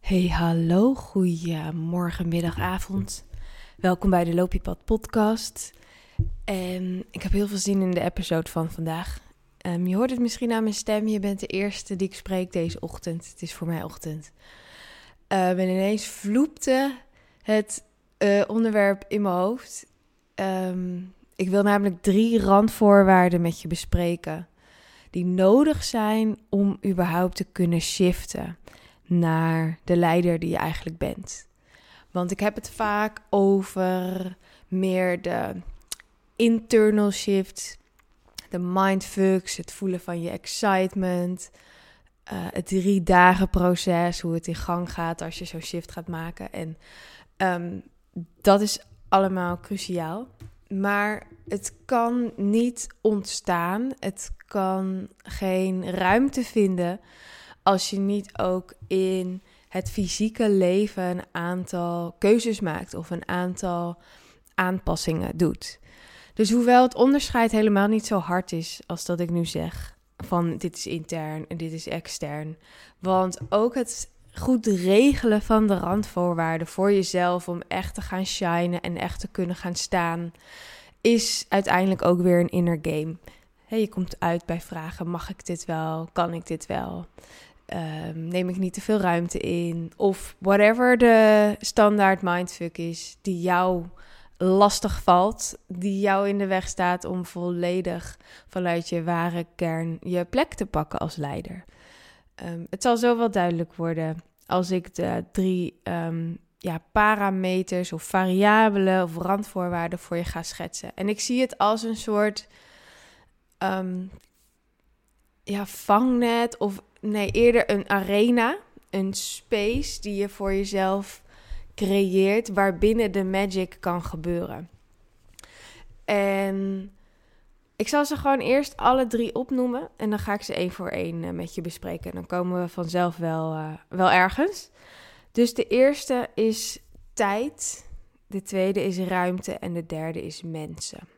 Hey, hallo, goeiemorgen, middag, avond. Welkom bij de Loopiepad podcast. En ik heb heel veel zin in de episode van vandaag. Ehm, je hoort het misschien aan mijn stem, je bent de eerste die ik spreek deze ochtend. Het is voor mij ochtend. Uh, en ineens vloepte het uh, onderwerp in mijn hoofd. Um, ik wil namelijk drie randvoorwaarden met je bespreken. Die nodig zijn om überhaupt te kunnen shiften naar de leider die je eigenlijk bent. Want ik heb het vaak over meer de internal shift, de mindfucks, het voelen van je excitement, uh, het drie dagen proces, hoe het in gang gaat als je zo'n shift gaat maken. En um, dat is allemaal cruciaal. Maar het kan niet ontstaan, het kan geen ruimte vinden als je niet ook in het fysieke leven een aantal keuzes maakt of een aantal aanpassingen doet. Dus hoewel het onderscheid helemaal niet zo hard is als dat ik nu zeg, van dit is intern en dit is extern. Want ook het goed regelen van de randvoorwaarden voor jezelf om echt te gaan shinen en echt te kunnen gaan staan, is uiteindelijk ook weer een inner game. je komt uit bij vragen: mag ik dit wel? Kan ik dit wel? Um, neem ik niet te veel ruimte in? Of whatever de standaard mindfuck is die jou lastig valt, die jou in de weg staat om volledig vanuit je ware kern je plek te pakken als leider. Um, het zal zo wel duidelijk worden als ik de drie um, ja, parameters of variabelen of randvoorwaarden voor je ga schetsen. En ik zie het als een soort ja, vangnet of nee, eerder een arena, een space die je voor jezelf creëert waarbinnen de magic kan gebeuren. En ik zal ze gewoon eerst alle drie opnoemen en dan ga ik ze één voor één eh, met je bespreken. Dan komen we vanzelf wel, uh, wel ergens. Dus de eerste is tijd, de tweede is ruimte en de derde is mensen.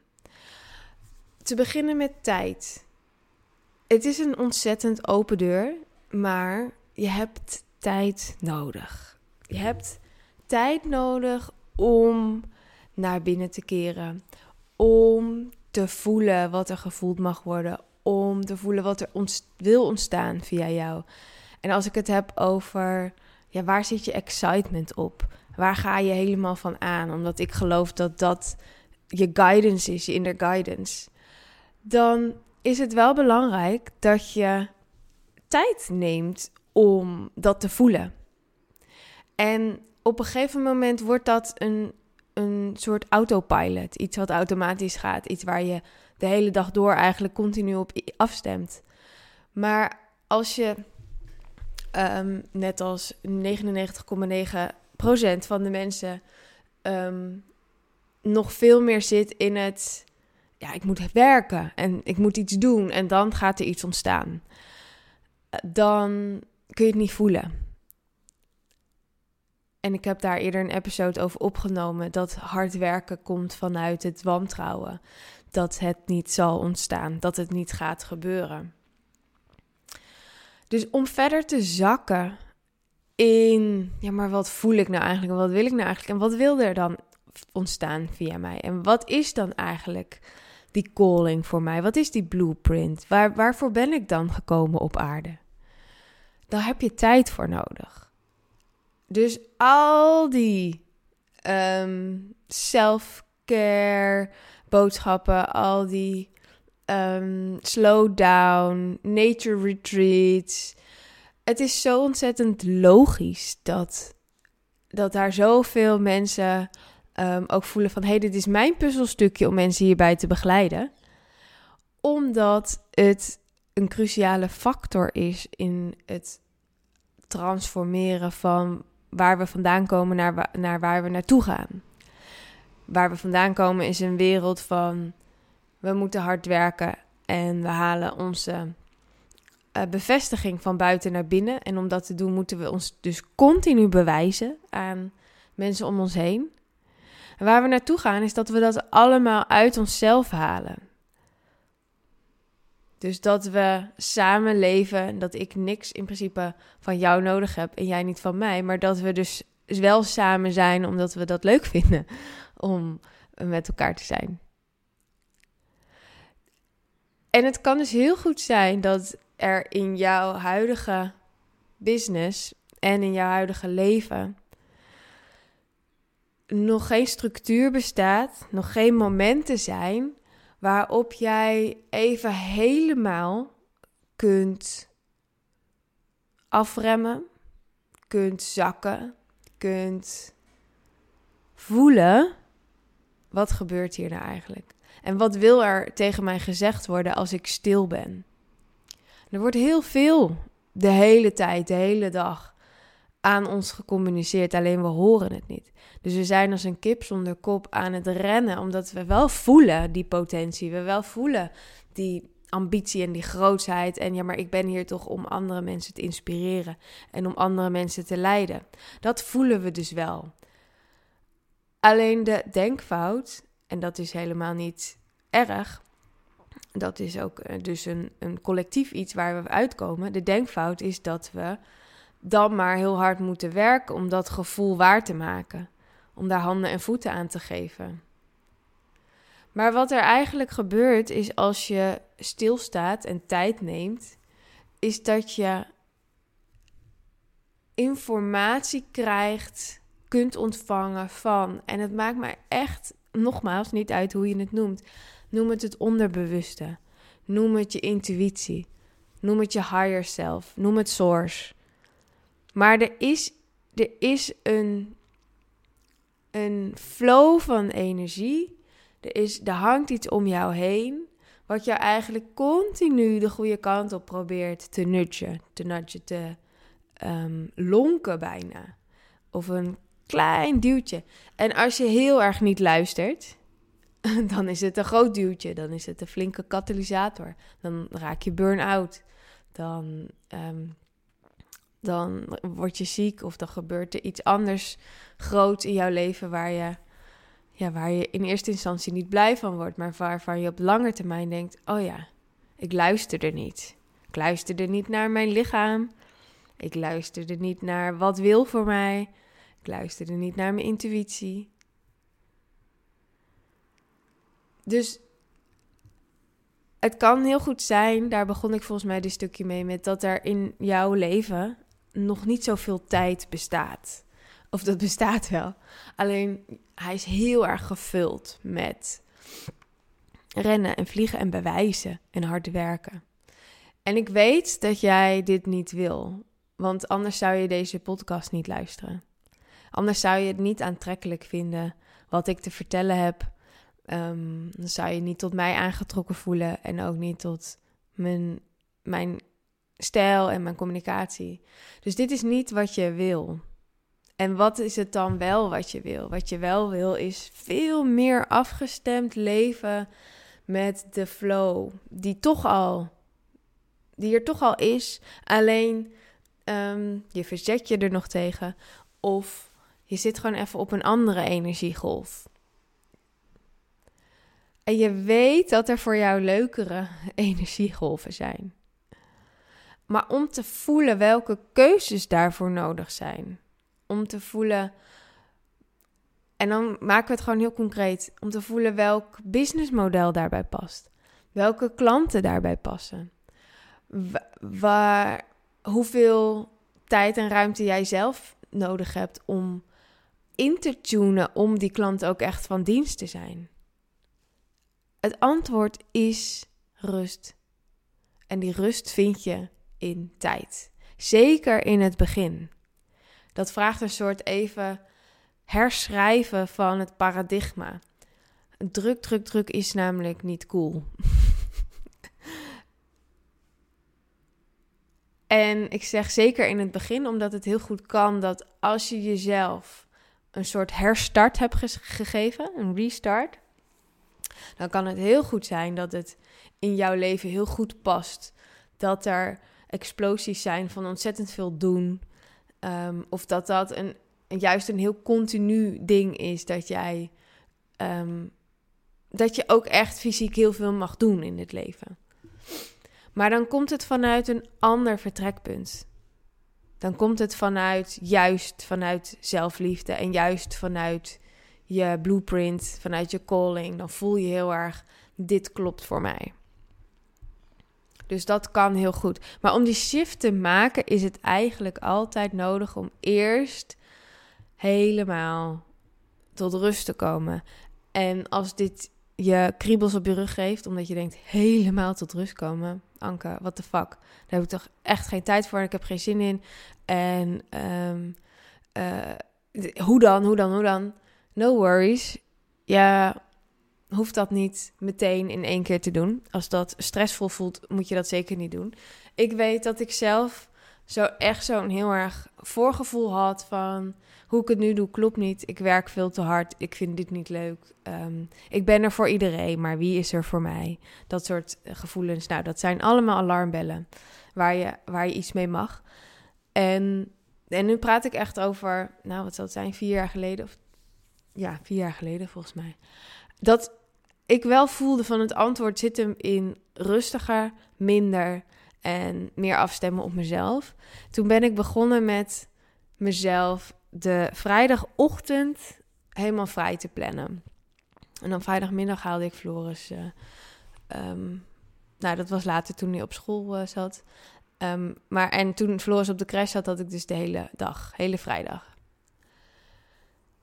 Te beginnen met tijd. Het is een ontzettend open deur, maar je hebt tijd nodig. Je hebt tijd nodig om naar binnen te keren, om te voelen wat er gevoeld mag worden, om te voelen wat er wil ontstaan via jou. En als ik het heb over, ja, waar zit je excitement op? Waar ga je helemaal van aan? Omdat ik geloof dat dat je guidance is, je inner guidance. Dan is het wel belangrijk dat je tijd neemt om dat te voelen. En op een gegeven moment wordt dat een, een soort autopilot. Iets wat automatisch gaat. Iets waar je de hele dag door eigenlijk continu op afstemt. Maar als je, um, net als 99,9% van de mensen, um, nog veel meer zit in het ja, ik moet werken en ik moet iets doen en dan gaat er iets ontstaan. Dan kun je het niet voelen. En ik heb daar eerder een episode over opgenomen dat hard werken komt vanuit het wantrouwen. Dat het niet zal ontstaan, dat het niet gaat gebeuren. Dus om verder te zakken in, ja, maar wat voel ik nou eigenlijk? Wat wil ik nou eigenlijk? En wat wil er dan ontstaan via mij? En wat is dan eigenlijk die calling voor mij? Wat is die blueprint? Waar, waarvoor ben ik dan gekomen op aarde? Daar heb je tijd voor nodig. Dus al die um, self-care boodschappen, al die um, slow down, nature retreats. Het is zo ontzettend logisch dat, dat daar zoveel mensen um, ook voelen van... hé, hey, dit is mijn puzzelstukje om mensen hierbij te begeleiden. Omdat het een cruciale factor is in het transformeren van waar we vandaan komen naar, naar waar we naartoe gaan. Waar we vandaan komen is een wereld van we moeten hard werken en we halen onze uh, bevestiging van buiten naar binnen. En om dat te doen moeten we ons dus continu bewijzen aan mensen om ons heen. En waar we naartoe gaan is dat we dat allemaal uit onszelf halen. Dus dat we samen leven, dat ik niks in principe van jou nodig heb en jij niet van mij, maar dat we dus wel samen zijn omdat we dat leuk vinden om met elkaar te zijn. En het kan dus heel goed zijn dat er in jouw huidige business en in jouw huidige leven nog geen structuur bestaat, nog geen momenten zijn waarop jij even helemaal kunt afremmen, kunt zakken, kunt voelen wat gebeurt hier nou eigenlijk? En wat wil er tegen mij gezegd worden als ik stil ben? Er wordt heel veel de hele tijd, de hele dag aan ons gecommuniceerd, alleen we horen het niet. Dus we zijn als een kip zonder kop aan het rennen, omdat we wel voelen die potentie, we wel voelen die ambitie en die grootsheid. En ja, maar ik ben hier toch om andere mensen te inspireren en om andere mensen te leiden. Dat voelen we dus wel. Alleen de denkfout, en dat is helemaal niet erg, dat is ook eh, dus een, een collectief iets waar we uitkomen. De denkfout is dat we dan maar heel hard moeten werken om dat gevoel waar te maken. Om daar handen en voeten aan te geven. Maar wat er eigenlijk gebeurt is als je stilstaat en tijd neemt, is dat je informatie krijgt, kunt ontvangen van. En het maakt mij echt, nogmaals, niet uit hoe je het noemt. Noem het het onderbewuste. Noem het je intuïtie. Noem het je higher self. Noem het source. Maar er is, er is een, een flow van energie. Er, is, er hangt iets om jou heen. Wat jou eigenlijk continu de goede kant op probeert te nudgen. Te nudgen, te um, lonken bijna. Of een klein duwtje. En als je heel erg niet luistert, dan is het een groot duwtje. Dan is het een flinke katalysator. Dan raak je burn-out. Dan um, dan word je ziek of dan gebeurt er iets anders groot in jouw leven waar je, ja, waar je in eerste instantie niet blij van wordt, maar waarvan je op lange termijn denkt: oh ja, ik luisterde niet. Ik luisterde niet naar mijn lichaam. Ik luisterde niet naar wat wil voor mij. Ik luisterde niet naar mijn intuïtie. Dus het kan heel goed zijn, daar begon ik volgens mij dit stukje mee, met dat er in jouw leven nog niet zoveel tijd bestaat. Of dat bestaat wel. Alleen hij is heel erg gevuld met rennen en vliegen en bewijzen en hard werken. En ik weet dat jij dit niet wil, want anders zou je deze podcast niet luisteren. Anders zou je het niet aantrekkelijk vinden wat ik te vertellen heb. Um, dan zou je niet tot mij aangetrokken voelen en ook niet tot mijn, mijn stijl en mijn communicatie. Dus dit is niet wat je wil. En wat is het dan wel wat je wil? Wat je wel wil is veel meer afgestemd leven met de flow die toch al die er toch al is. Alleen ehm, je verzet je er nog tegen of je zit gewoon even op een andere energiegolf. En je weet dat er voor jou leukere energiegolven zijn maar om te voelen welke keuzes daarvoor nodig zijn. Om te voelen. En dan maken we het gewoon heel concreet. Om te voelen welk businessmodel daarbij past. Welke klanten daarbij passen. Waar, hoeveel tijd en ruimte jij zelf nodig hebt om in te tunen om die klant ook echt van dienst te zijn. Het antwoord is rust. En die rust vind je in tijd. Zeker in het begin. Dat vraagt een soort even herschrijven van het paradigma. Druk, druk, druk is namelijk niet cool. en ik zeg zeker in het begin, omdat het heel goed kan dat als je jezelf een soort herstart hebt gegeven, een restart, dan kan het heel goed zijn dat het in jouw leven heel goed past. Dat er explosies zijn van ontzettend veel doen. Ehm, of dat dat een, juist een heel continu ding is dat jij. Ehm, dat je ook echt fysiek heel veel mag doen in het leven. Maar dan komt het vanuit een ander vertrekpunt. Dan komt het vanuit juist vanuit zelfliefde en juist vanuit je blueprint, vanuit je calling. Dan voel je heel erg: dit klopt voor mij. Dus dat kan heel goed. Maar om die shift te maken is het eigenlijk altijd nodig om eerst helemaal tot rust te komen. En als dit je kriebels op je rug geeft, omdat je denkt helemaal tot rust komen, Anke, what the fuck? Daar heb ik toch echt geen tijd voor. Ik heb geen zin in. En um, uh, hoe dan, hoe dan, hoe dan? No worries. Ja, hoeft dat niet meteen in één keer te doen. Als dat stressvol voelt, moet je dat zeker niet doen. Ik weet dat ik zelf zo echt zo'n heel erg voorgevoel had van hoe ik het nu doe, klopt niet. Ik werk veel te hard. Ik vind dit niet leuk. Um, ik ben er voor iedereen, maar wie is er voor mij? Dat soort gevoelens. Nou, dat zijn allemaal alarmbellen waar je, waar je iets mee mag. En, en nu praat ik echt over, nou, wat zal het zijn, vier jaar geleden? Of, ja, vier jaar geleden volgens mij. Dat ik wel voelde van het antwoord zit hem in rustiger, minder en meer afstemmen op mezelf. Toen ben ik begonnen met mezelf de vrijdagochtend helemaal vrij te plannen. En dan vrijdagmiddag haalde ik Floris. Uh, um, nou, dat was later toen hij op school uh, zat. Um, maar en toen Floris op de crash zat, had ik dus de hele dag, hele vrijdag.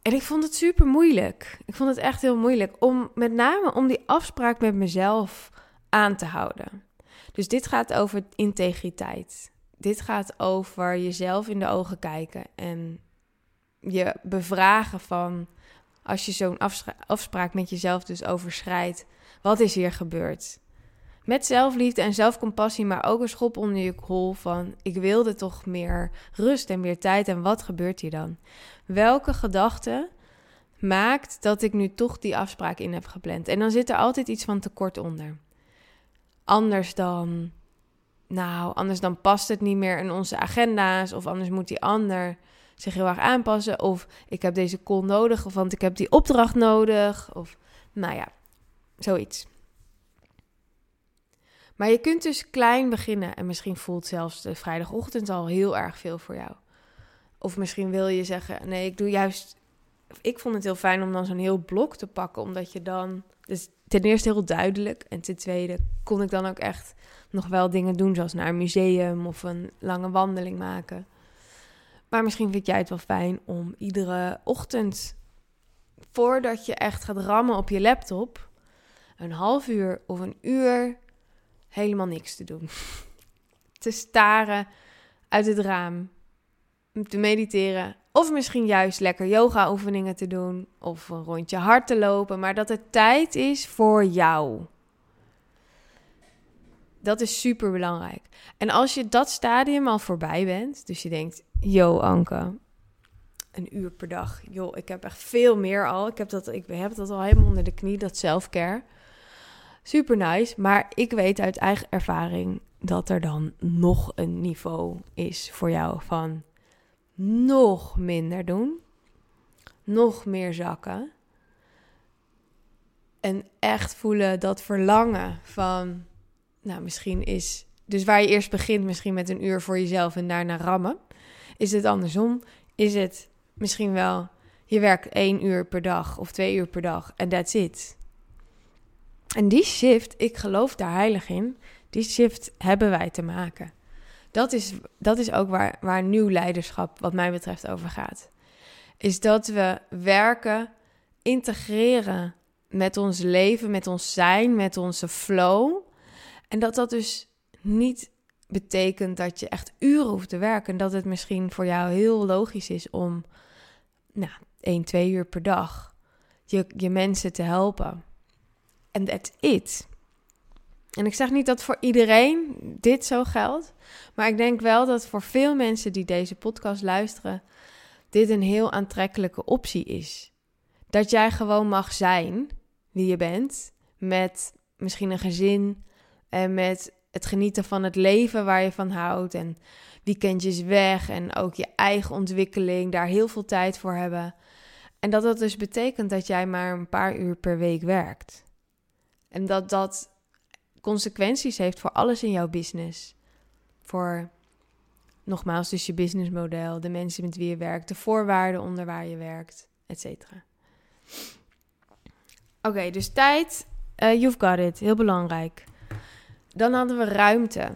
En ik vond het super moeilijk. Ik vond het echt heel moeilijk om met name om die afspraak met mezelf aan te houden. Dus dit gaat over integriteit. Dit gaat over jezelf in de ogen kijken en je bevragen van als je zo'n afspraak met jezelf dus overschrijdt, wat is hier gebeurd? Met zelfliefde en zelfcompassie, maar ook een schop onder je hol van ik wilde toch meer rust en meer tijd en wat gebeurt hier dan? Welke gedachte maakt dat ik nu toch die afspraak in heb gepland? En dan zit er altijd iets van tekort onder. Anders dan, nou, anders dan past het niet meer in onze agenda's of anders moet die ander zich heel erg aanpassen. Of ik heb deze call nodig, of want ik heb die opdracht nodig. Of nou ja, zoiets. Maar je kunt dus klein beginnen en misschien voelt zelfs de vrijdagochtend al heel erg veel voor jou. Of misschien wil je zeggen: nee, ik doe juist. Ik vond het heel fijn om dan zo'n heel blok te pakken, omdat je dan. Dus ten eerste heel duidelijk. En ten tweede kon ik dan ook echt nog wel dingen doen, zoals naar een museum of een lange wandeling maken. Maar misschien vind jij het wel fijn om iedere ochtend, voordat je echt gaat rammen op je laptop, een half uur of een uur helemaal niks te doen. te staren uit het raam, te mediteren. Of misschien juist lekker yoga-oefeningen te doen. Of een rondje hard te lopen. Maar dat het tijd is voor jou. Dat is super belangrijk. En als je dat stadium al voorbij bent, dus je denkt: Yo, Anke, een uur per dag. Joh, ik heb echt veel meer al. Ik heb dat, ik heb dat al helemaal onder de knie, dat selfcare. Super nice. Maar ik weet uit eigen ervaring dat er dan nog een niveau is voor jou van nog minder doen, nog meer zakken. En echt voelen dat verlangen van, nou misschien is, dus waar je eerst begint, misschien met een uur voor jezelf en daarna rammen. Is het andersom? Is het misschien wel, je werkt één uur per dag of twee uur per dag en that's it. En die shift, ik geloof daar heilig in, die shift hebben wij te maken. Dat is, dat is ook waar, waar nieuw leiderschap, wat mij betreft, over gaat. Is dat we werken, integreren met ons leven, met ons zijn, met onze flow. En dat dat dus niet betekent dat je echt uren hoeft te werken. Dat het misschien voor jou heel logisch is om nou, 1, 2 uur per dag je, je mensen te helpen. En that's it. En ik zeg niet dat voor iedereen dit zo geldt. Maar ik denk wel dat voor veel mensen die deze podcast luisteren, dit een heel aantrekkelijke optie is. Dat jij gewoon mag zijn wie je bent. Met misschien een gezin en met het genieten van het leven waar je van houdt. En weekendjes weg en ook je eigen ontwikkeling, daar heel veel tijd voor hebben. En dat dat dus betekent dat jij maar een paar uur per week werkt. En dat dat consequenties heeft voor alles in jouw business. Voor, nogmaals, dus je businessmodel, de mensen met wie je werkt, de voorwaarden onder waar je werkt, et cetera. Oké, dus tijd, uh, you've got it, heel belangrijk. Dan hadden we ruimte.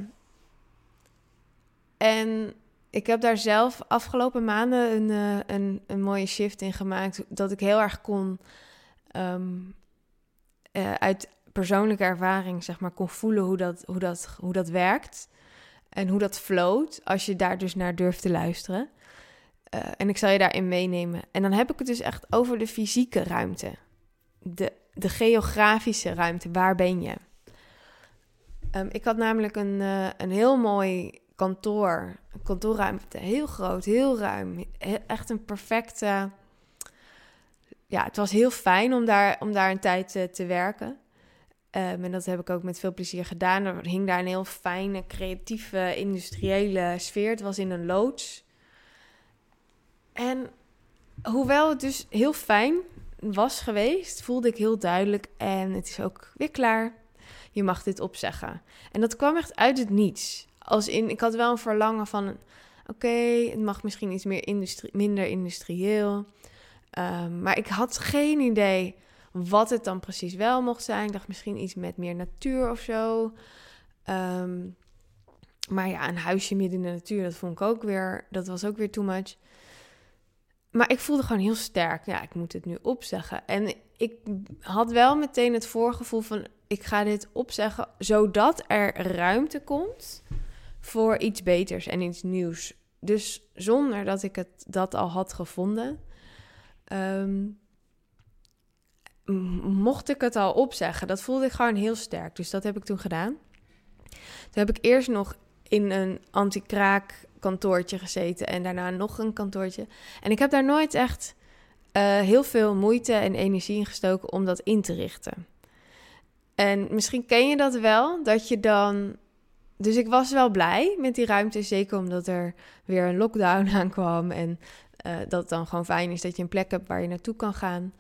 En ik heb daar zelf afgelopen maanden een, uh, een, een mooie shift in gemaakt. Dat ik heel erg kon um, uit persoonlijke ervaring, zeg maar, kon voelen hoe dat, hoe dat, hoe dat werkt. En hoe dat floot, als je daar dus naar durft te luisteren. Uh, en ik zal je daarin meenemen. En dan heb ik het dus echt over de fysieke ruimte. De, de geografische ruimte. Waar ben je? Um, ik had namelijk een, uh, een heel mooi kantoor. Een kantoorruimte. Heel groot, heel ruim. Echt een perfecte... Ja, het was heel fijn om daar, om daar een tijd uh, te werken. Um, en dat heb ik ook met veel plezier gedaan. Er hing daar een heel fijne, creatieve, industriële sfeer. Het was in een loods. En hoewel het dus heel fijn was geweest, voelde ik heel duidelijk. En het is ook weer klaar. Je mag dit opzeggen. En dat kwam echt uit het niets. Als in, ik had wel een verlangen van: oké, het mag misschien iets meer industrie, minder industrieel. Um, maar ik had geen idee wat het dan precies wel mocht zijn. Ik dacht misschien iets met meer natuur of zo. Um, maar ja, een huisje midden in de natuur, dat vond ik ook weer, dat was ook weer too much. Maar ik voelde gewoon heel sterk, ja, ik moet het nu opzeggen. En ik had wel meteen het voorgevoel van, ik ga dit opzeggen, zodat er ruimte komt voor iets beters en iets nieuws. Dus zonder dat ik het dat al had gevonden, um, mocht ik het al opzeggen. Dat voelde ik gewoon heel sterk. Dus dat heb ik toen gedaan. Toen heb ik eerst nog in een anti-kraak kantoortje gezeten en daarna nog een kantoortje. En ik heb daar nooit echt uh, heel veel moeite en energie in gestoken om dat in te richten. En misschien ken je dat wel, dat je dan. Dus ik was wel blij met die ruimte, zeker omdat er weer een lockdown aankwam en uh, dat het dan gewoon fijn is dat je een plek hebt waar je naartoe kan gaan.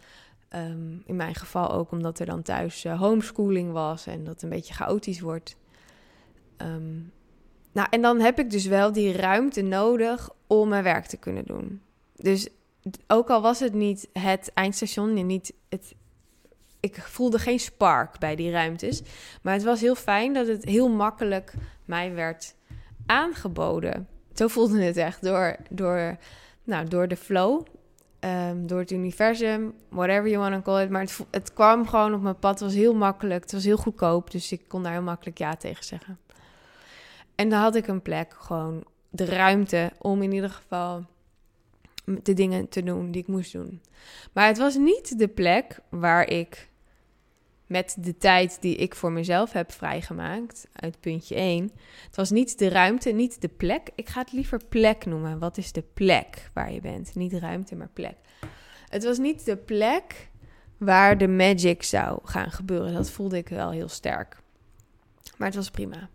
Um, in mijn geval ook omdat er dan thuis uh, homeschooling was en dat een beetje chaotisch wordt. Um, nou, en dan heb ik dus wel die ruimte nodig om mijn werk te kunnen doen. Dus ook al was het niet het eindstation, niet het, ik voelde geen spark bij die ruimtes. Maar het was heel fijn dat het heel makkelijk mij werd aangeboden. Zo voelde het echt door, door, nou, door de flow um, door het universum, whatever you want to call it. Maar het, het kwam gewoon op mijn pad. Het was heel makkelijk. Het was heel goedkoop. Dus ik kon daar heel makkelijk ja tegen zeggen. En dan had ik een plek, gewoon de ruimte om in ieder geval de dingen te doen die ik moest doen. Maar het was niet de plek waar ik met de tijd die ik voor mezelf heb vrijgemaakt, uit puntje 1. Het was niet de ruimte, niet de plek. Ik ga het liever plek noemen. Wat is de plek waar je bent? Niet ruimte, maar plek. Het was niet de plek waar de magic zou gaan gebeuren. Dat voelde ik wel heel sterk. Maar het was prima.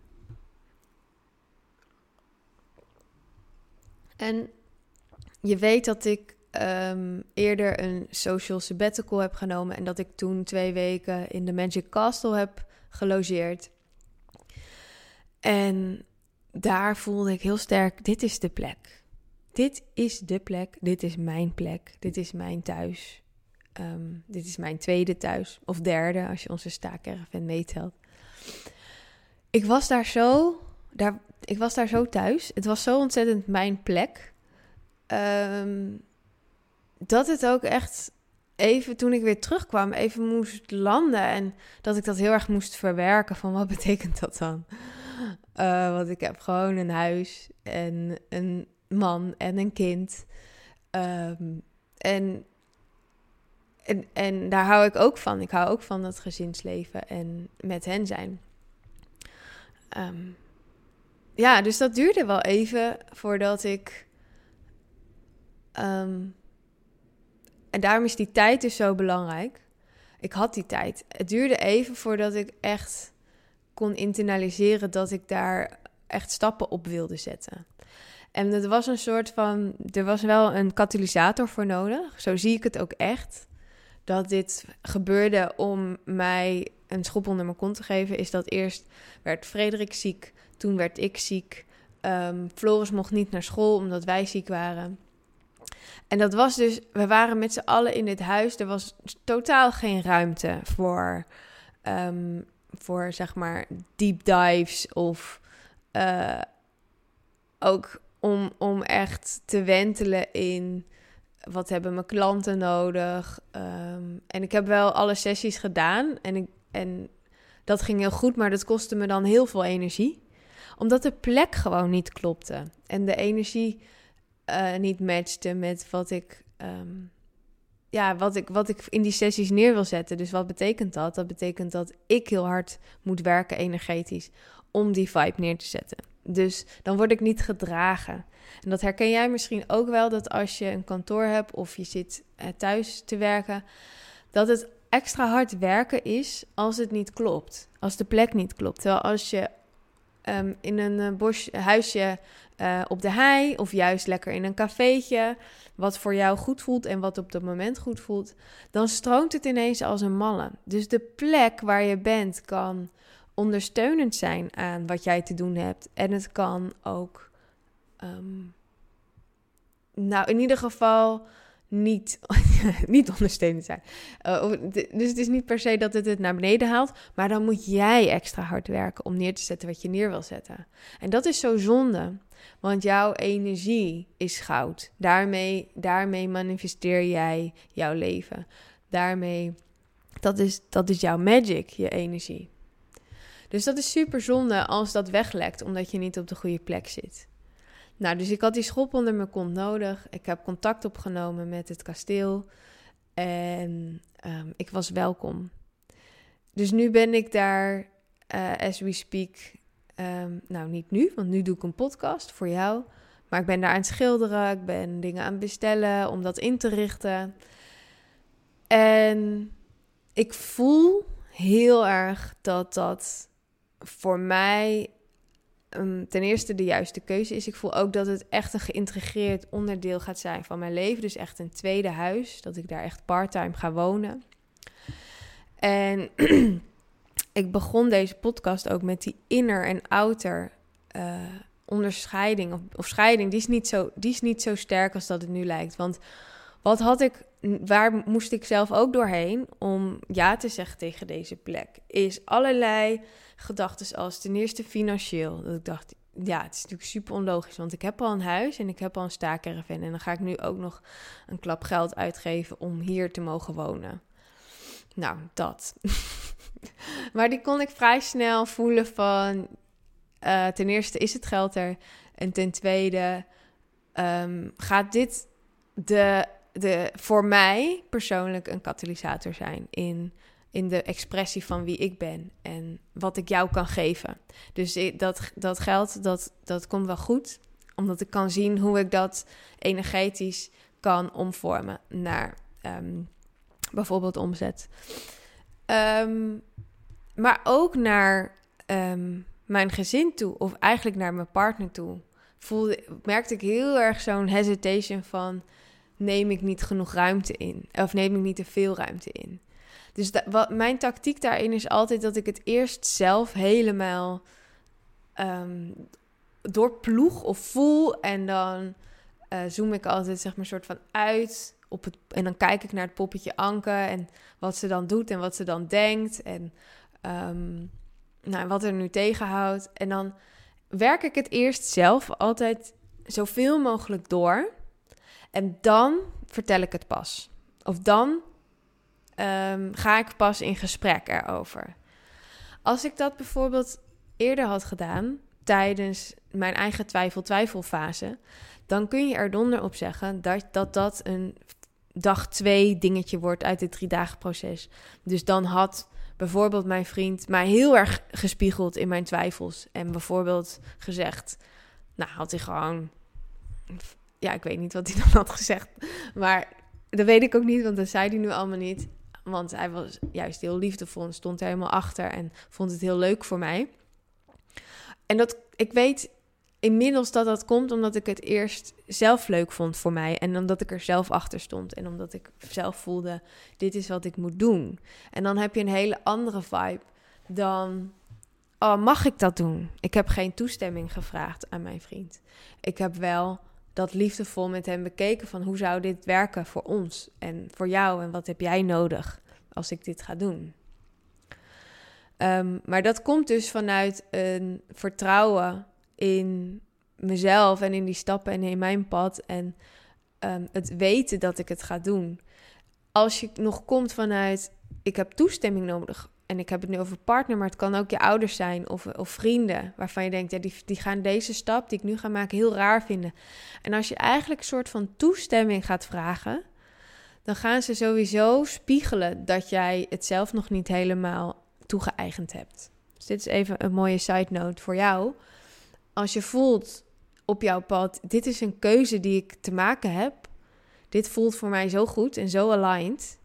En je weet dat ik um, eerder een social sabbatical heb genomen en dat ik toen twee weken in de Magic Castle heb gelogeerd. En daar voelde ik heel sterk: dit is de plek. Dit is de plek. Dit is mijn plek. Dit is mijn thuis. Um, dit is mijn tweede thuis. Of derde, als je onze staakerven meetelt. Ik was daar zo. Daar, ik was daar zo thuis. Het was zo ontzettend mijn plek. Um, dat het ook echt even toen ik weer terugkwam, even moest landen. En dat ik dat heel erg moest verwerken van wat betekent dat dan? Uh, want ik heb gewoon een huis en een man en een kind. Um, en, en, daar hou ik ook van. Ik hou ook van dat gezinsleven en met hen zijn. Um, ja, dus dat duurde wel even voordat ik um, en daarom is die tijd dus zo belangrijk. Ik had die tijd. Het duurde even voordat ik echt kon internaliseren dat ik daar echt stappen op wilde zetten. En het was een soort van, er was wel een katalysator voor nodig. Zo zie ik het ook echt. dat dit gebeurde om mij een schop onder mijn kont te geven, is dat eerst werd Frederik ziek, toen werd ik ziek. Um, Floris mocht niet naar school omdat wij ziek waren. En dat was dus, we waren met z'n allen in dit huis. Er was totaal geen ruimte voor, um, voor zeg maar deep dives of uh, ook om, om echt te wentelen in wat hebben mijn klanten nodig. Um, en ik heb wel alle sessies gedaan en, ik, en dat ging heel goed, maar dat kostte me dan heel veel energie. Omdat de plek gewoon niet klopte en de energie uh, niet matchte met wat ik, um, ja, wat, ik, wat ik in die sessies neer wil zetten. Dus wat betekent dat? Dat betekent dat ik heel hard moet werken energetisch om die vibe neer te zetten. Dus dan word ik niet gedragen. En dat herken jij misschien ook wel, dat als je een kantoor hebt of je zit eh, thuis te werken, dat het extra hard werken is als het niet klopt. Als de plek niet klopt. Terwijl als je um, in een uh, bos, huisje uh, op de hei of juist lekker in een cafeetje, wat voor jou goed voelt en wat op dat moment goed voelt, dan stroomt het ineens als een malle. Dus de plek waar je bent kan ondersteunend zijn aan wat jij te doen hebt. En het kan ook, um, nou in ieder geval niet, niet ondersteunend zijn. Uh, dus het is niet per se dat het het naar beneden haalt, maar dan moet jij extra hard werken om neer te zetten wat je neer wil zetten. En dat is zo zonde, want jouw energie is goud. Daarmee, daarmee manifesteer jij jouw leven. Daarmee, dat is, dat is jouw magic, je energie. Dus dat is super zonde als dat weglekt omdat je niet op de goede plek zit. Nou, dus ik had die schop onder mijn kont nodig. Ik heb contact opgenomen met het kasteel. En um, ik was welkom. Dus nu ben ik daar, uh, as we speak. Um, nou, niet nu, want nu doe ik een podcast voor jou. Maar ik ben daar aan het schilderen. Ik ben dingen aan het bestellen om dat in te richten. En ik voel heel erg dat dat voor mij um, ten eerste de juiste keuze is. Ik voel ook dat het echt een geïntegreerd onderdeel gaat zijn van mijn leven. Dus echt een tweede huis. Dat ik daar echt parttime ga wonen. En ik begon deze podcast ook met die inner en outer uh, onderscheiding of, of, scheiding. Die is, niet zo, die is niet zo sterk als dat het nu lijkt. Want wat had ik, waar moest ik zelf ook doorheen om ja te zeggen tegen deze plek? Is allerlei gedachten als ten eerste financieel. Dat ik dacht, ja, het is natuurlijk super onlogisch, want ik heb al een huis en ik heb al een staakerven. En dan ga ik nu ook nog een klap geld uitgeven om hier te mogen wonen. Nou, dat. maar die kon ik vrij snel voelen van, uh, ten eerste is het geld er. En ten tweede um, gaat dit de, de, voor mij persoonlijk een katalysator zijn in in de expressie van wie ik ben en wat ik jou kan geven. Dus dat, dat geld, dat, dat komt wel goed, omdat ik kan zien hoe ik dat energetisch kan omvormen naar um, bijvoorbeeld omzet. Um, maar ook naar um, mijn gezin toe, of eigenlijk naar mijn partner toe, voelde, merkte ik heel erg zo'n hesitation van neem ik niet genoeg ruimte in, of neem ik niet te veel ruimte in. Dus wat, mijn tactiek daarin is altijd dat ik het eerst zelf helemaal um, doorploeg of voel. En dan uh, zoom ik altijd zeg maar soort van uit op het. En dan kijk ik naar het poppetje Anke en wat ze dan doet en wat ze dan denkt. En um, nou, wat er nu tegenhoudt. En dan werk ik het eerst zelf altijd zoveel mogelijk door. En dan vertel ik het pas. Of dan um, ga ik pas in gesprek erover. Als ik dat bijvoorbeeld eerder had gedaan, tijdens mijn eigen twijfel-twijfelfase, dan kun je er donder op zeggen dat dat, dat een dag twee dingetje wordt uit het drie dagen proces. Dus dan had bijvoorbeeld mijn vriend mij heel erg gespiegeld in mijn twijfels. En bijvoorbeeld gezegd, nou had hij gewoon, ja ik weet niet wat hij dan had gezegd, maar dat weet ik ook niet, want dat zei hij nu allemaal niet. Want hij was juist heel liefdevol en stond er helemaal achter en vond het heel leuk voor mij. En dat, ik weet inmiddels dat dat komt omdat ik het eerst zelf leuk vond voor mij. En omdat ik er zelf achter stond. En omdat ik zelf voelde, dit is wat ik moet doen. En dan heb je een hele andere vibe dan, oh, mag ik dat doen? Ik heb geen toestemming gevraagd aan mijn vriend. Ik heb wel dat liefdevol met hem bekeken van hoe zou dit werken voor ons en voor jou en wat heb jij nodig als ik dit ga doen. Ehm, maar dat komt dus vanuit een vertrouwen in mezelf en in die stappen en in mijn pad en ehm, het weten dat ik het ga doen. Als je nog komt vanuit ik heb toestemming nodig en ik heb het nu over partner, maar het kan ook je ouders zijn of, of vrienden waarvan je denkt ja, die, die gaan deze stap die ik nu ga maken heel raar vinden. En als je eigenlijk een soort van toestemming gaat vragen, dan gaan ze sowieso spiegelen dat jij het zelf nog niet helemaal toegeëigend hebt. Dus dit is even een mooie side note voor jou. Als je voelt op jouw pad, dit is een keuze die ik te maken heb. Dit voelt voor mij zo goed en zo aligned.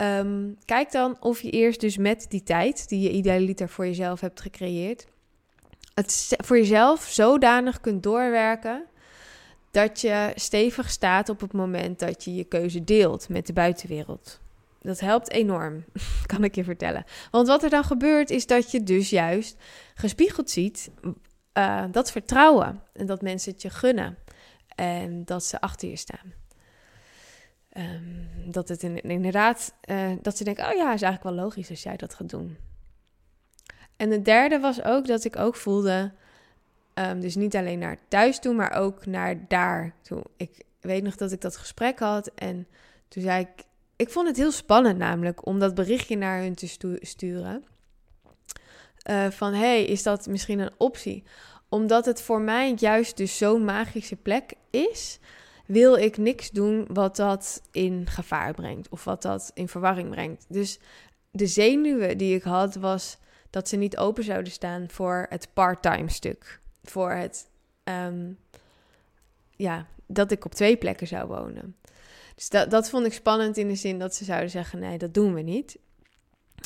Ehm, kijk dan of je eerst dus met die tijd die je idealiter voor jezelf hebt gecreëerd, het voor jezelf zodanig kunt doorwerken dat je stevig staat op het moment dat je je keuze deelt met de buitenwereld. Dat helpt enorm, kan ik je vertellen. Want wat er dan gebeurt is dat je dus juist gespiegeld ziet uh, dat vertrouwen en dat mensen het je gunnen en dat ze achter je staan. Um, dat het inderdaad, uh, dat ze denken, oh ja, is eigenlijk wel logisch als jij dat gaat doen. En het derde was ook dat ik ook voelde, um, dus niet alleen naar thuis toe, maar ook naar daar toe. Ik weet nog dat ik dat gesprek had en toen zei ik, ik vond het heel spannend namelijk om dat berichtje naar hun te sturen. Uh, van hey, is dat misschien een optie? Omdat het voor mij juist dus zo'n magische plek is, wil ik niks doen wat dat in gevaar brengt of wat dat in verwarring brengt. Dus de zenuwen die ik had was dat ze niet open zouden staan voor het part-time stuk. Voor het, um, ja, dat ik op twee plekken zou wonen. Dus dat, dat vond ik spannend in de zin dat ze zouden zeggen: nee, dat doen we niet.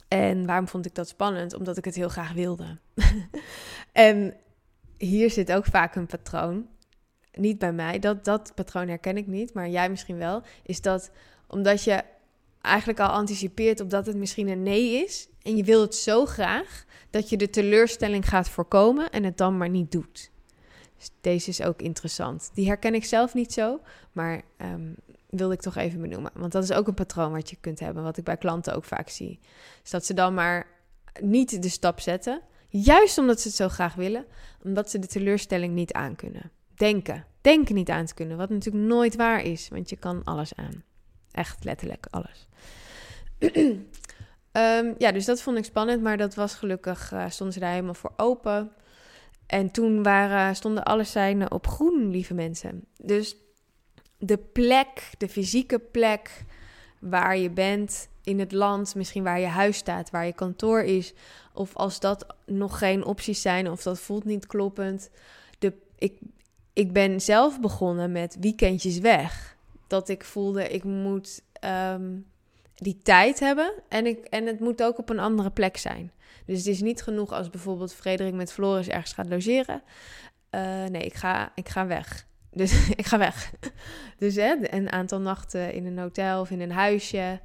En waarom vond ik dat spannend? Omdat ik het heel graag wilde. en hier zit ook vaak een patroon. Niet bij mij, dat, dat patroon herken ik niet, maar jij misschien wel. Is dat omdat je eigenlijk al anticipeert op dat het misschien een nee is. En je wil het zo graag dat je de teleurstelling gaat voorkomen en het dan maar niet doet. Dus deze is ook interessant. Die herken ik zelf niet zo, maar um, wilde ik toch even benoemen. Want dat is ook een patroon wat je kunt hebben, wat ik bij klanten ook vaak zie. Dus dat ze dan maar niet de stap zetten, juist omdat ze het zo graag willen, omdat ze de teleurstelling niet aankunnen. Denken, denken niet aan te kunnen, wat natuurlijk nooit waar is, want je kan alles aan. Echt letterlijk alles. Ehm, ja, dus dat vond ik spannend, maar dat was gelukkig, uh, stonden ze daar helemaal voor open. En toen waren, stonden alle seinen op groen, lieve mensen. Dus de plek, de fysieke plek waar je bent in het land, misschien waar je huis staat, waar je kantoor is, of als dat nog geen opties zijn of dat voelt niet kloppend. De, ik, ik ben zelf begonnen met weekendjes weg. Dat ik voelde, ik moet ehm, die tijd hebben en, ik, en het moet ook op een andere plek zijn. Dus het is niet genoeg als bijvoorbeeld Frederik met Floris ergens gaat logeren. Uh, nee, ik ga, ik ga weg. Dus ik ga weg. Dus hè, een aantal nachten in een hotel of in een huisje.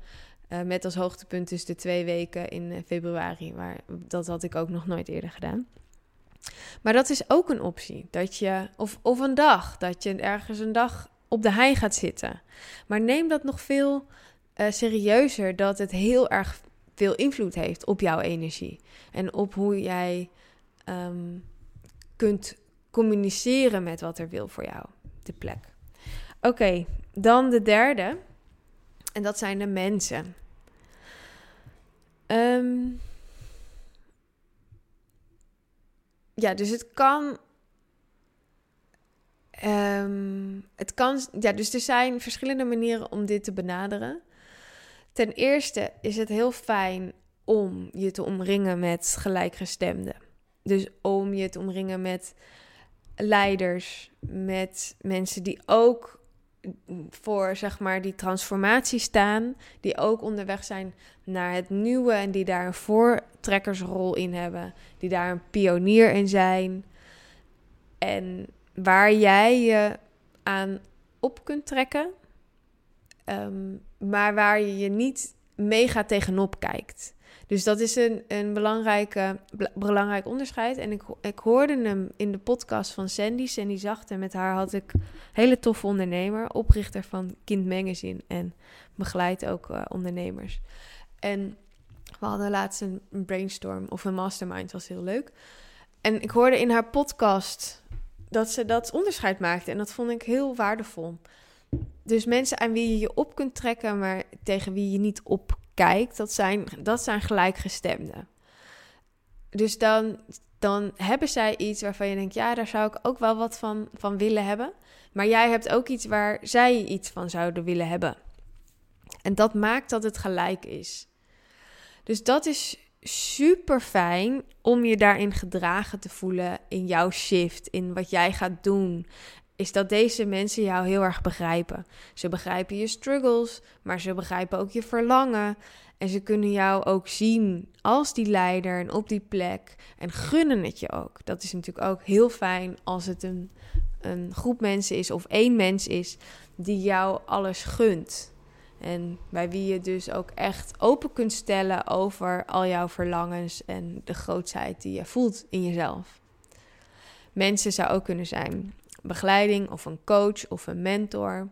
Uh, met als hoogtepunt dus de twee weken in eh, februari. Maar dat had ik ook nog nooit eerder gedaan. Maar dat is ook een optie. Dat je, of, of een dag, dat je ergens een dag op de hei gaat zitten. Maar neem dat nog veel uh, serieuzer, dat het heel erg veel invloed heeft op jouw energie. En op hoe jij um, kunt communiceren met wat er wil voor jou de plek. Oké, dan de derde. En dat zijn de mensen. Ehm, ja, dus het kan. Um, het kan. Ja, dus er zijn verschillende manieren om dit te benaderen. Ten eerste is het heel fijn om je te omringen met gelijkgestemden. Dus om je te omringen met leiders, met mensen die ook voor zeg maar die transformatie staan, die ook onderweg zijn naar het nieuwe en die daar een voortrekkersrol in hebben, die daar een pionier in zijn. En waar jij je aan op kunt trekken, ehm, maar waar je je niet mega tegenop kijkt. Dus dat is een, een belangrijke, belangrijk onderscheid. En ik, ik hoorde hem in de podcast van Sandy, Sandy Zachte. Met haar had ik een hele toffe ondernemer, oprichter van Kind Magazine en begeleidt ook uh, ondernemers. En we hadden laatst een, brainstorm of een mastermind, was heel leuk. En ik hoorde in haar podcast dat ze dat onderscheid maakte. En dat vond ik heel waardevol. Dus mensen aan wie je je op kunt trekken, maar tegen wie je niet opkijkt, dat zijn, dat zijn gelijkgestemden. Dus dan, dan hebben zij iets waarvan je denkt, ja, daar zou ik ook wel wat van, van willen hebben. Maar jij hebt ook iets waar zij iets van zouden willen hebben. En dat maakt dat het gelijk is. Dus dat is super fijn om je daarin gedragen te voelen in jouw shift, in wat jij gaat doen. Is dat deze mensen jou heel erg begrijpen. Ze begrijpen je struggles, maar ze begrijpen ook je verlangen. En ze kunnen jou ook zien als die leider en op die plek. En gunnen het je ook. Dat is natuurlijk ook heel fijn als het een, een groep mensen is of één mens is die jou alles gunt. En bij wie je dus ook echt open kunt stellen over al jouw verlangens en de grootheid die je voelt in jezelf. Mensen zou ook kunnen zijn begeleiding of een coach of een mentor.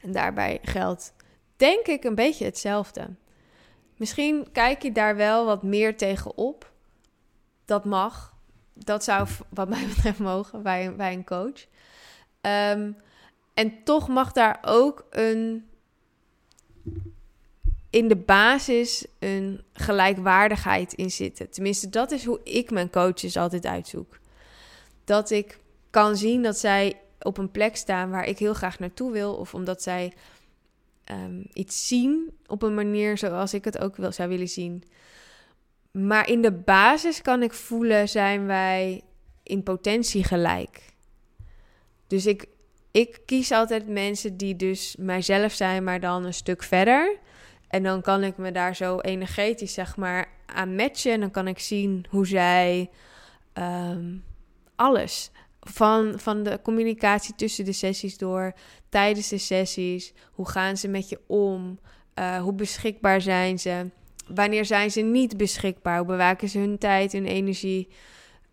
En daarbij geldt denk ik een beetje hetzelfde. Misschien kijk je daar wel wat meer tegen op. Dat mag. Dat zou wat mij betreft mogen bij, bij een coach. Um, en toch mag daar ook een in de basis een gelijkwaardigheid in zitten. Tenminste, dat is hoe ik mijn coaches altijd uitzoek. Dat ik kan zien dat zij op een plek staan waar ik heel graag naartoe wil, of omdat zij um, iets zien op een manier zoals ik het ook wil, zou willen zien. Maar in de basis kan ik voelen, zijn wij in potentie gelijk. Dus ik, ik kies altijd mensen die dus mijzelf zijn, maar dan een stuk verder. En dan kan ik me daar zo energetisch, zeg maar, aan matchen. En dan kan ik zien hoe zij ehm, alles. Van, van de communicatie tussen de sessies door, tijdens de sessies. Hoe gaan ze met je om? Uh, hoe beschikbaar zijn ze? Wanneer zijn ze niet beschikbaar? Hoe bewaken ze hun tijd en energie?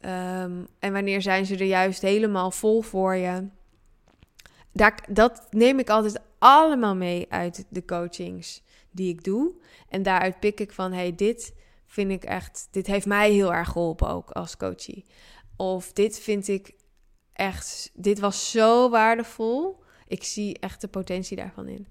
Um, en wanneer zijn ze er juist helemaal vol voor je? Dat neem ik altijd allemaal mee uit de coachings die ik doe. En daaruit pik ik van, hey, dit vind ik echt, dit heeft mij heel erg geholpen ook als coachie. Of dit vind ik echt, dit was zo waardevol. Ik zie echt de potentie daarvan in.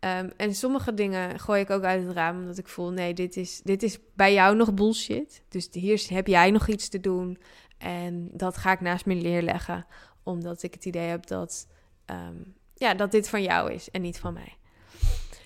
Um, en sommige dingen gooi ik ook uit het raam, omdat ik voel, nee, dit is, dit is bij jou nog bullshit. Dus hier heb jij nog iets te doen. En dat ga ik naast me neerleggen, omdat ik het idee heb dat, um, ja, dat dit van jou is en niet van mij.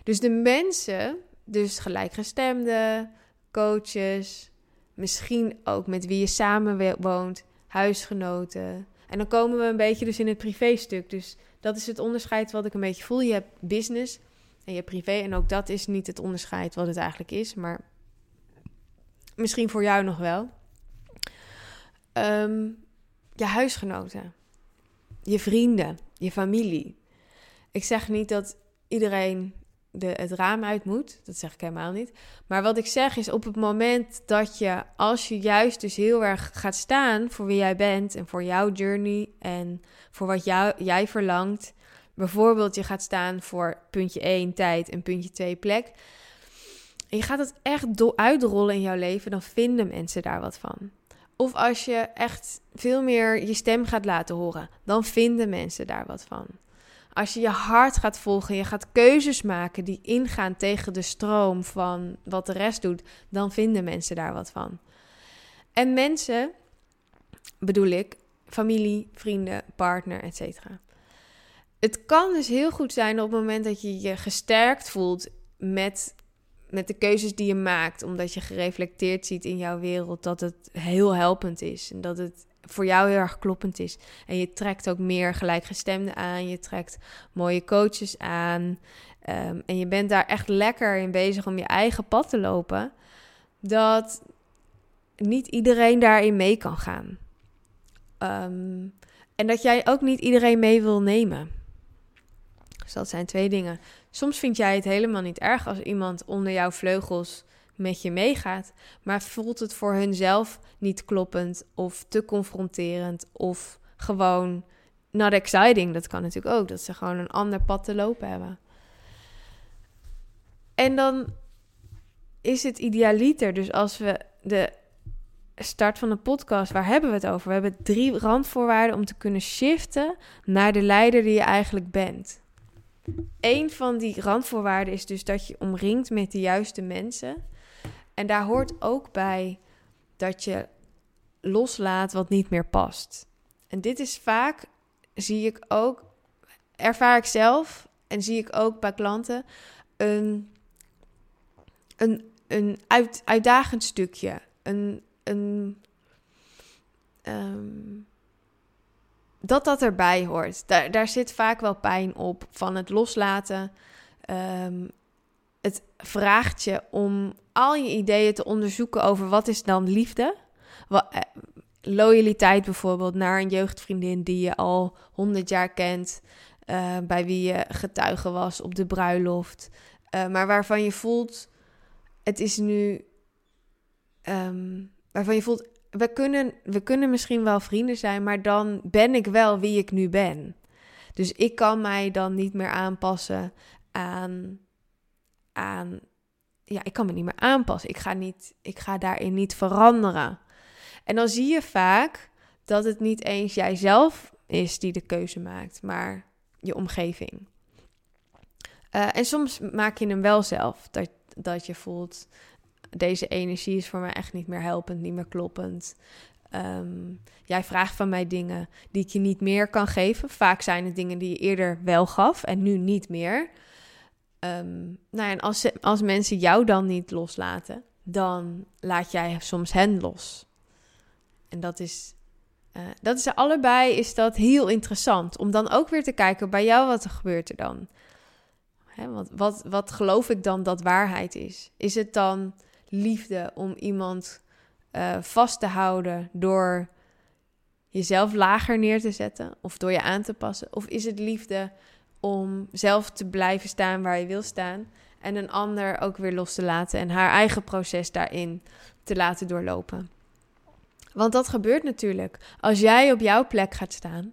Dus de mensen, dus gelijkgestemde, coaches, misschien ook met wie je samen woont, huisgenoten. En dan komen we een beetje dus in het privéstuk. Dus dat is het onderscheid wat ik een beetje voel. Je hebt business en je hebt privé. En ook dat is niet het onderscheid wat het eigenlijk is, maar misschien voor jou nog wel. Um, je huisgenoten, je vrienden, je familie. Ik zeg niet dat iedereen het raam uit moet. Dat zeg ik helemaal niet. Maar wat ik zeg is op het moment dat je, als je juist dus heel erg gaat staan voor wie jij bent en voor jouw journey en voor wat jou, jij verlangt. Bijvoorbeeld, je gaat staan voor puntje 1 tijd en puntje 2 plek. Je gaat het echt uitrollen in jouw leven, dan vinden mensen daar wat van. Of als je echt veel meer je stem gaat laten horen, dan vinden mensen daar wat van. Als je je hart gaat volgen, je gaat keuzes maken die ingaan tegen de stroom van wat de rest doet, dan vinden mensen daar wat van. En mensen, bedoel ik, familie, vrienden, partner, etc. Het kan dus heel goed zijn op het moment dat je je gesterkt voelt met, met de keuzes die je maakt, omdat je gereflecteerd ziet in jouw wereld dat het heel helpend is en dat het voor jou heel erg kloppend is. En je trekt ook meer gelijkgestemden aan. Je trekt mooie coaches aan. Ehm, en je bent daar echt lekker in bezig om je eigen pad te lopen. Dat niet iedereen daarin mee kan gaan. Ehm, en dat jij ook niet iedereen mee wil nemen. Dus dat zijn twee dingen. Soms vind jij het helemaal niet erg als iemand onder jouw vleugels met je meegaat, maar voelt het voor hunzelf niet kloppend of te confronterend of gewoon not exciting. Dat kan natuurlijk ook, dat ze gewoon een ander pad te lopen hebben. En dan is het idealiter. Dus als we de start van de podcast, waar hebben we het over? We hebben drie randvoorwaarden om te kunnen shiften naar de leider die je eigenlijk bent. Een van die randvoorwaarden is dus dat je omringt met de juiste mensen. En daar hoort ook bij dat je loslaat wat niet meer past. En dit is vaak, zie ik ook, ervaar ik zelf en zie ik ook bij klanten, een, een, een uit, uitdagend stukje. Een, een, ehm, dat dat erbij hoort. Daar, daar zit vaak wel pijn op van het loslaten. Um, het vraagt je om al je ideeën te onderzoeken over wat is dan liefde. Wat, eh, loyaliteit bijvoorbeeld naar een jeugdvriendin die je al honderd jaar kent, uh, bij wie je getuige was op de bruiloft, uh, maar waarvan je voelt, het is nu, um, waarvan je voelt, we kunnen, we kunnen misschien wel vrienden zijn, maar dan ben ik wel wie ik nu ben. Dus ik kan mij dan niet meer aanpassen aan, aan ja, ik kan me niet meer aanpassen. Ik ga, niet, ik ga daarin niet veranderen. En dan zie je vaak dat het niet eens jijzelf is die de keuze maakt, maar je omgeving. Uh, en soms maak je hem wel zelf. Dat, dat je voelt, deze energie is voor mij echt niet meer helpend, niet meer kloppend. Um, jij vraagt van mij dingen die ik je niet meer kan geven. Vaak zijn het dingen die je eerder wel gaf en nu niet meer. Um, nou ja, en als, als mensen jou dan niet loslaten, dan laat jij soms hen los. En dat is, uh, dat is allebei is dat heel interessant. Om dan ook weer te kijken bij jou wat er gebeurt er dan. Hè, wat, wat, wat geloof ik dan dat waarheid is? Is het dan liefde om iemand uh, vast te houden door jezelf lager neer te zetten of door je aan te passen? Of is het liefde om zelf te blijven staan waar je wil staan en een ander ook weer los te laten en haar eigen proces daarin te laten doorlopen? Want dat gebeurt natuurlijk. Als jij op jouw plek gaat staan,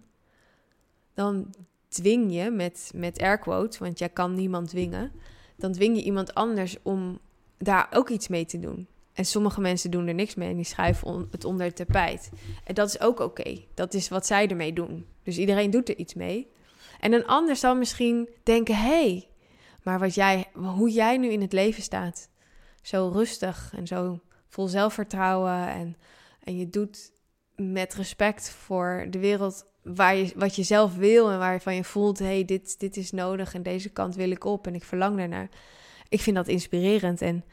dan dwing je met, met air quotes, want jij kan niemand dwingen, dan dwing je iemand anders om daar ook iets mee te doen. En sommige mensen doen er niks mee en die schuiven het onder het tapijt. En dat is ook oké. Dat is wat zij ermee doen. Dus iedereen doet er iets mee. En een ander zal misschien denken: hé, hey, maar wat jij, hoe jij nu in het leven staat, zo rustig en zo vol zelfvertrouwen en, en je doet met respect voor de wereld waar je, wat je zelf wil en waarvan je voelt: hé, hey, dit, dit is nodig en deze kant wil ik op en ik verlang daarnaar. Ik vind dat inspirerend en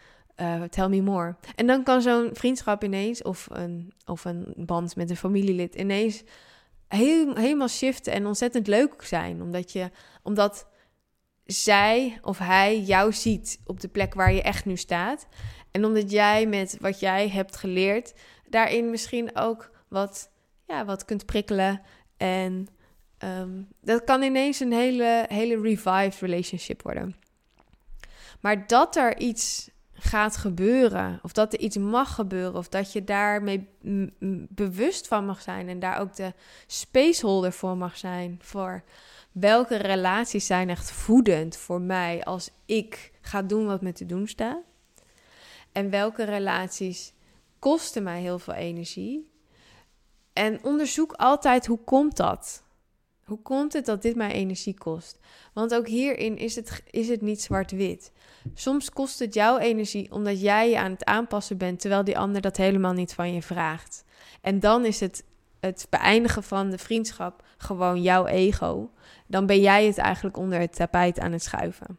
uh, tell me more. En dan kan zo'n vriendschap ineens, of een, of een band met een familielid, ineens helemaal shiften en ontzettend leuk zijn. Omdat, je, omdat zij of hij jou ziet op de plek waar je echt nu staat. En omdat jij met wat jij hebt geleerd, daarin misschien ook wat, ja, wat kunt prikkelen. En um, dat kan ineens een hele, hele revived relationship worden. Maar dat er iets gaat gebeuren, of dat er iets mag gebeuren, of dat je daarmee bewust van mag zijn en daar ook de spaceholder voor mag zijn. Voor welke relaties zijn echt voedend voor mij als ik ga doen wat me te doen staat. En welke relaties kosten mij heel veel energie. En onderzoek altijd hoe komt dat? Hoe komt het dat dit mij energie kost? Want ook hierin is het, is het niet zwart-wit. Soms kost het jouw energie omdat jij je aan het aanpassen bent, terwijl die ander dat helemaal niet van je vraagt. En dan is het het beëindigen van de vriendschap gewoon jouw ego. Dan ben jij het eigenlijk onder het tapijt aan het schuiven.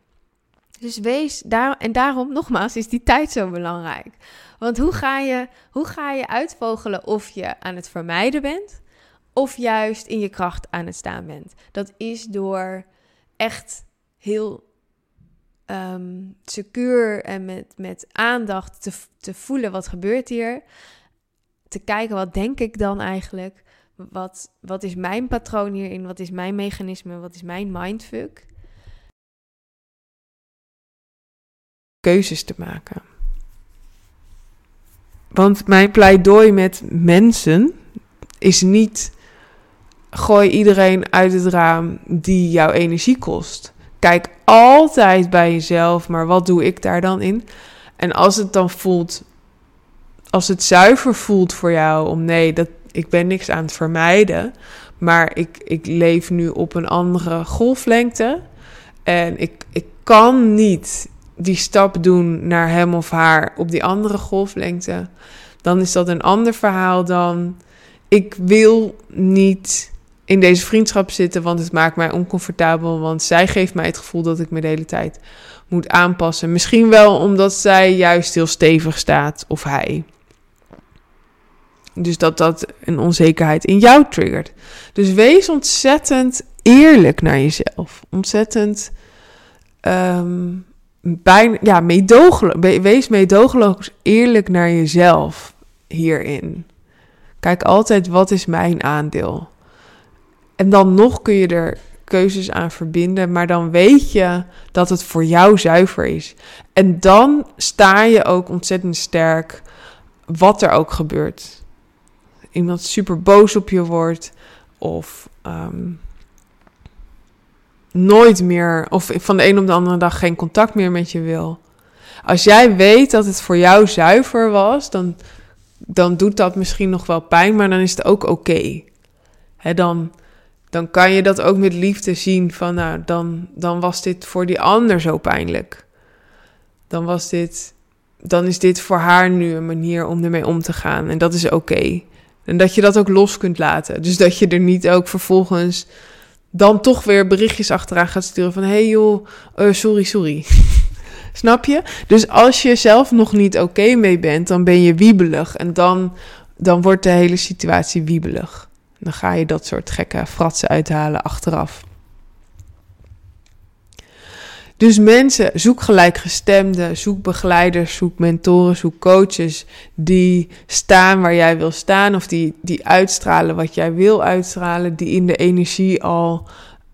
Dus wees daar, en daarom nogmaals is die tijd zo belangrijk. Want hoe ga je, hoe ga je uitvogelen of je aan het vermijden bent, of juist in je kracht aan het staan bent? Dat is door echt heel um, secuur en met, met aandacht te, te voelen wat gebeurt hier. Te kijken wat denk ik dan eigenlijk. wat, wat is mijn patroon hierin? Wat is mijn mechanisme? Wat is mijn mindfuck? Keuzes te maken. Want mijn pleidooi met mensen is niet gooi iedereen uit het raam die jouw energie kost. Kijk altijd bij jezelf, maar wat doe ik daar dan in? En als het dan voelt, als het zuiver voelt voor jou om nee, dat, ik ben niks aan het vermijden, maar ik, ik leef nu op een andere golflengte en ik, ik kan niet die stap doen naar hem of haar op die andere golflengte, dan is dat een ander verhaal dan ik wil niet in deze vriendschap zitten, want het maakt mij oncomfortabel. Want zij geeft mij het gevoel dat ik me de hele tijd moet aanpassen. Misschien wel omdat zij juist heel stevig staat of hij. Dus dat dat een onzekerheid in jou triggert. Dus wees ontzettend eerlijk naar jezelf. Ontzettend um, bijna, ja. Wees meedogenloos eerlijk naar jezelf hierin. Kijk altijd wat is mijn aandeel. En dan nog kun je er keuzes aan verbinden, maar dan weet je dat het voor jou zuiver is. En dan sta je ook ontzettend sterk, wat er ook gebeurt. Iemand super boos op je wordt, of ehm, nooit meer, of van de een op de andere dag geen contact meer met je wil. Als jij weet dat het voor jou zuiver was, dan, dan doet dat misschien nog wel pijn, maar dan is het ook oké. Okay. Dan dan kan je dat ook met liefde zien van, nou, dan, dan was dit voor die ander zo pijnlijk. Dan was dit, dan is dit voor haar nu een manier om ermee om te gaan. En dat is oké. En dat je dat ook los kunt laten. Dus dat je er niet ook vervolgens dan toch weer berichtjes achteraan gaat sturen van, hey joh, uh, sorry, sorry. Snap je? Dus als je zelf nog niet oké mee bent, dan ben je wiebelig. En dan, dan wordt de hele situatie wiebelig. Dan ga je dat soort gekke fratsen uithalen achteraf. Dus mensen, zoek gelijkgestemden, zoek begeleiders, zoek mentoren, zoek coaches die staan waar jij wil staan of die, die uitstralen wat jij wil uitstralen, die in de energie al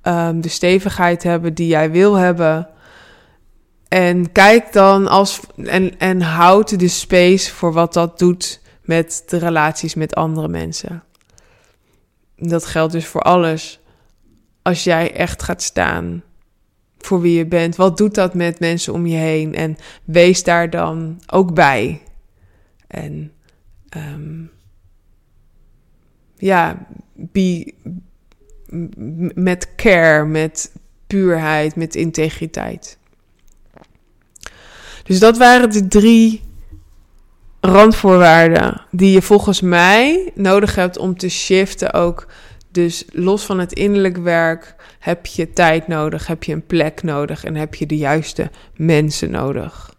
um, de stevigheid hebben die jij wil hebben. En kijk dan als en, en houd de space voor wat dat doet met de relaties met andere mensen dat geldt dus voor alles. Als jij echt gaat staan voor wie je bent, wat doet dat met mensen om je heen? En wees daar dan ook bij. En um, ja, be, met care, met puurheid, met integriteit. Dus dat waren de drie randvoorwaarden die je volgens mij nodig hebt om te shiften ook. Dus los van het innerlijk werk heb je tijd nodig, heb je een plek nodig en heb je de juiste mensen nodig.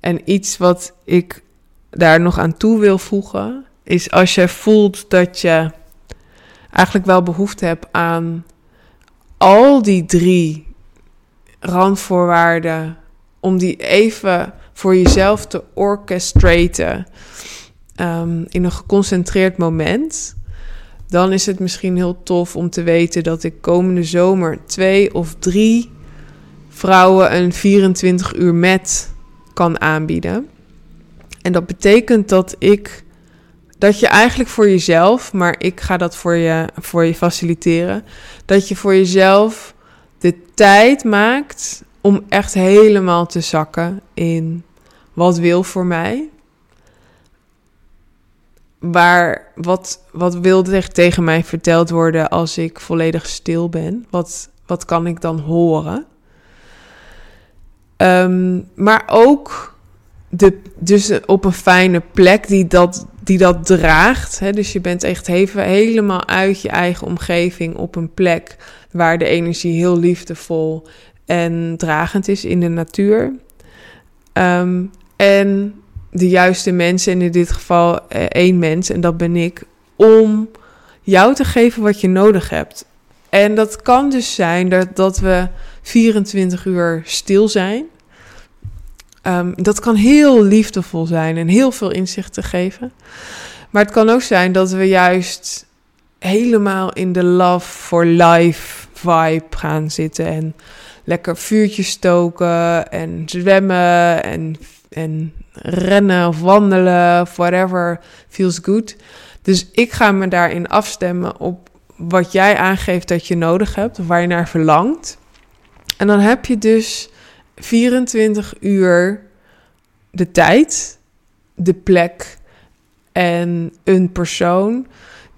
En iets wat ik daar nog aan toe wil voegen, is als je voelt dat je eigenlijk wel behoefte hebt aan al die drie randvoorwaarden, om die even voor jezelf te orchestraten um, in een geconcentreerd moment, dan is het misschien heel tof om te weten dat ik komende zomer twee of drie vrouwen een 24 uur met kan aanbieden. En dat betekent dat ik dat je eigenlijk voor jezelf, maar ik ga dat voor je, voor je faciliteren, dat je voor jezelf de tijd maakt om echt helemaal te zakken in wat wil voor mij. Waar, wat, wat wil tegen mij verteld worden als ik volledig stil ben? Wat, wat kan ik dan horen? Um, maar ook de, dus op een fijne plek die dat, die dat draagt. Hè? Dus je bent echt even helemaal uit je eigen omgeving op een plek waar de energie heel liefdevol en dragend is in de natuur. Um, en de juiste mensen, en in dit geval eh, één mens, en dat ben ik, om jou te geven wat je nodig hebt. En dat kan dus zijn dat, dat we 24 uur stil zijn. Um, dat kan heel liefdevol zijn en heel veel inzicht te geven. Maar het kan ook zijn dat we juist helemaal in de love for life vibe gaan zitten. En lekker vuurtjes stoken en zwemmen en, en rennen of wandelen of whatever feels good. Dus ik ga me daarin afstemmen op wat jij aangeeft dat je nodig hebt of waar je naar verlangt. En dan heb je dus 24 uur de tijd, de plek en een persoon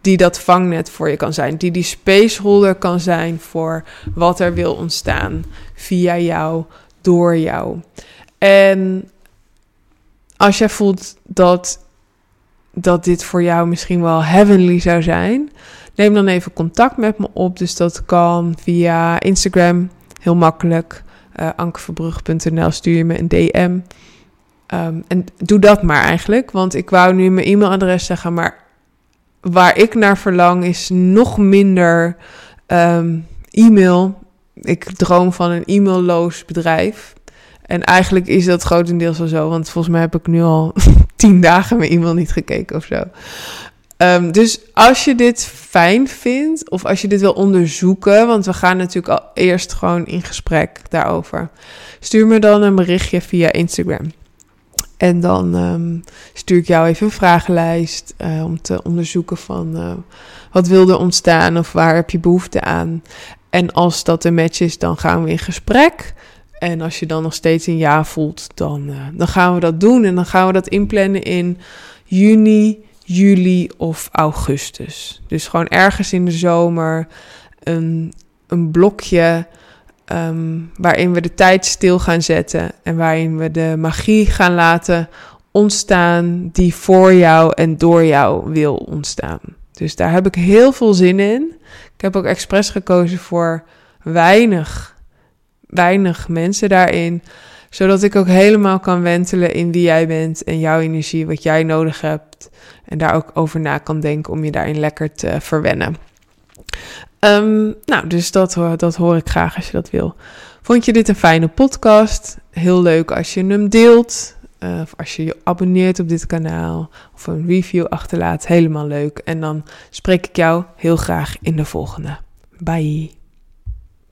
die dat vangnet voor je kan zijn. Die die spaceholder kan zijn voor wat er wil ontstaan via jou, door jou. En als jij voelt dat, dat dit voor jou misschien wel heavenly zou zijn, neem dan even contact met me op. Dus dat kan via Instagram, heel makkelijk. Uh, ankerverbrug.nl stuur je me een DM. Ehm, en doe dat maar eigenlijk, want ik wou nu mijn e-mailadres zeggen, maar waar ik naar verlang is nog minder ehm, e-mail. Ik droom van een e-mailloos bedrijf. En eigenlijk is dat grotendeels wel zo, want volgens mij heb ik nu al tien dagen mijn e-mail niet gekeken of zo. Ehm, dus als je dit fijn vindt, of als je dit wil onderzoeken, want we gaan natuurlijk al eerst gewoon in gesprek daarover, stuur me dan een berichtje via Instagram. En dan um, stuur ik jou even een vragenlijst uh, om te onderzoeken van uh, wat wil er ontstaan of waar heb je behoefte aan. En als dat een match is, dan gaan we in gesprek. En als je dan nog steeds een ja voelt, dan, uh, dan gaan we dat doen. En dan gaan we dat inplannen in juni, juli of augustus. Dus gewoon ergens in de zomer een, een blokje um, waarin we de tijd stil gaan zetten en waarin we de magie gaan laten ontstaan die voor jou en door jou wil ontstaan. Dus daar heb ik heel veel zin in. Ik heb ook expres gekozen voor weinig, weinig mensen daarin, zodat ik ook helemaal kan wentelen in wie jij bent en jouw energie, wat jij nodig hebt. En daar ook over na kan denken om je daarin lekker te verwennen. Um, nou, dus dat, dat hoor ik graag als je dat wil. Vond je dit een fijne podcast? Heel leuk als je hem deelt. Uh, of als je je abonneert op dit kanaal. Of een review achterlaat. Helemaal leuk. En dan spreek ik jou heel graag in de volgende. Bye.